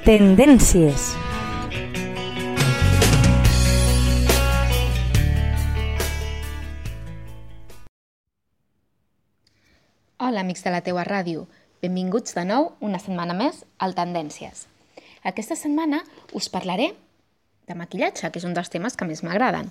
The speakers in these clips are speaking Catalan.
Tendències. Hola, amics de la teua ràdio. Benvinguts de nou una setmana més al Tendències. Aquesta setmana us parlaré de maquillatge, que és un dels temes que més m'agraden.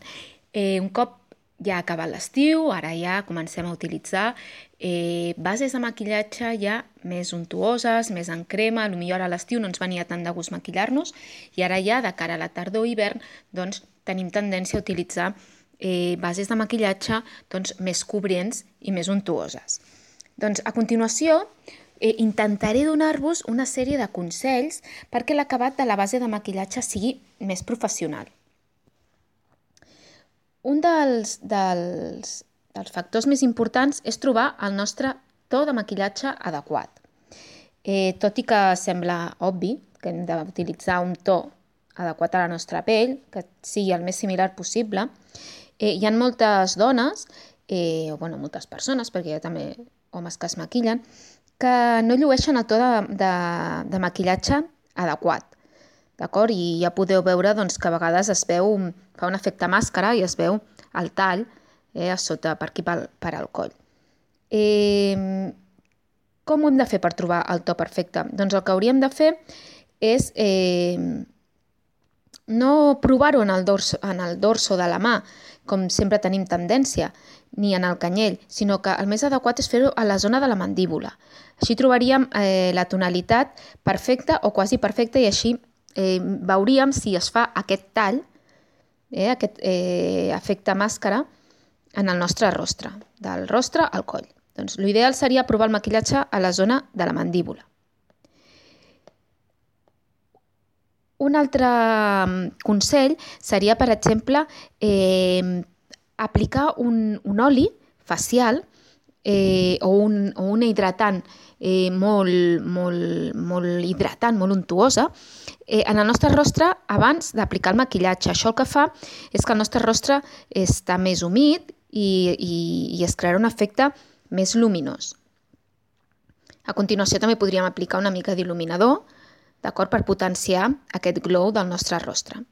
Eh, un cop ja ha acabat l'estiu, ara ja comencem a utilitzar eh, bases de maquillatge ja més untuoses, més en crema, potser ara a l'estiu no ens venia tant de gust maquillar-nos i ara ja de cara a la tardor o hivern doncs, tenim tendència a utilitzar eh, bases de maquillatge doncs, més cobrients i més untuoses. Doncs a continuació eh, intentaré donar-vos una sèrie de consells perquè l'acabat de la base de maquillatge sigui més professional. Un dels, dels, dels factors més importants és trobar el nostre to de maquillatge adequat. Eh, tot i que sembla obvi que hem d'utilitzar un to adequat a la nostra pell, que sigui el més similar possible, eh, hi ha moltes dones, eh, o bueno, moltes persones, perquè hi ha també homes que es maquillen, que no llueixen el to de, de, de maquillatge adequat. D'acord? I ja podeu veure doncs, que a vegades es veu, fa un efecte màscara i es veu el tall eh, a sota, per aquí pel, per al coll. Eh, com ho hem de fer per trobar el to perfecte? Doncs el que hauríem de fer és eh, no provar-ho en, el dorso, en el dorso de la mà, com sempre tenim tendència, ni en el canyell, sinó que el més adequat és fer-ho a la zona de la mandíbula. Així trobaríem eh, la tonalitat perfecta o quasi perfecta i així eh, veuríem si es fa aquest tall, eh, aquest eh, efecte màscara, en el nostre rostre, del rostre al coll. Doncs l'ideal seria provar el maquillatge a la zona de la mandíbula. Un altre mm, consell seria, per exemple, eh, aplicar un, un oli facial eh, o, un, o una hidratant eh, molt, molt, molt hidratant, molt untuosa, eh, en el nostre rostre abans d'aplicar el maquillatge. Això el que fa és que el nostre rostre està més humit i, i, i es crearà un efecte més luminós. A continuació també podríem aplicar una mica d'il·luminador, d'acord, per potenciar aquest glow del nostre rostre.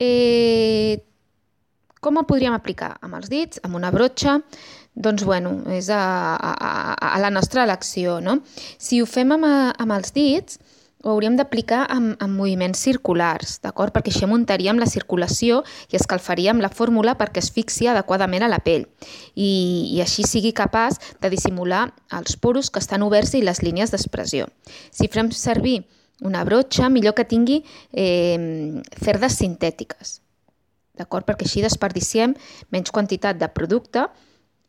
Eh, com el podríem aplicar? Amb els dits, amb una brotxa, doncs bueno, és a, a, a la nostra elecció, no? Si ho fem amb, amb els dits, ho hauríem d'aplicar amb, amb moviments circulars, d'acord? Perquè així muntaríem la circulació i escalfaríem la fórmula perquè es fixi adequadament a la pell i, i així sigui capaç de dissimular els poros que estan oberts i les línies d'expressió. Si fem servir una brotxa, millor que tingui eh, cerdes sintètiques, d'acord? Perquè així desperdiciem menys quantitat de producte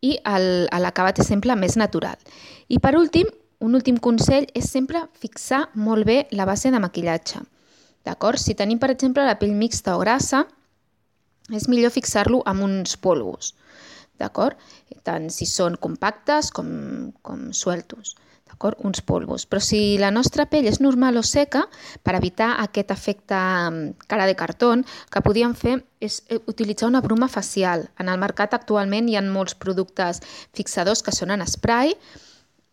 i l'acabat és sempre més natural. I per últim, un últim consell és sempre fixar molt bé la base de maquillatge. D'acord? Si tenim, per exemple, la pell mixta o grassa, és millor fixar-lo amb uns polvos. D'acord? Tant si són compactes com, com sueltos d'acord? Uns polvos. Però si la nostra pell és normal o seca, per evitar aquest efecte mm, cara de cartó, que podíem fer és eh, utilitzar una bruma facial. En el mercat actualment hi ha molts productes fixadors que són en spray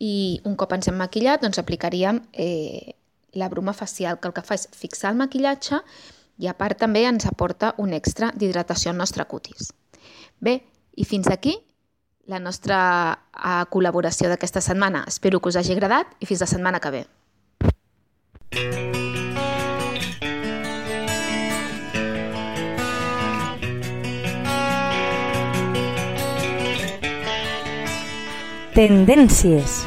i un cop ens hem maquillat doncs aplicaríem eh, la bruma facial, que el que fa és fixar el maquillatge i a part també ens aporta un extra d'hidratació al nostre cutis. Bé, i fins aquí la nostra uh, col·laboració d'aquesta setmana. Espero que us hagi agradat i fins la setmana que ve. Tendències.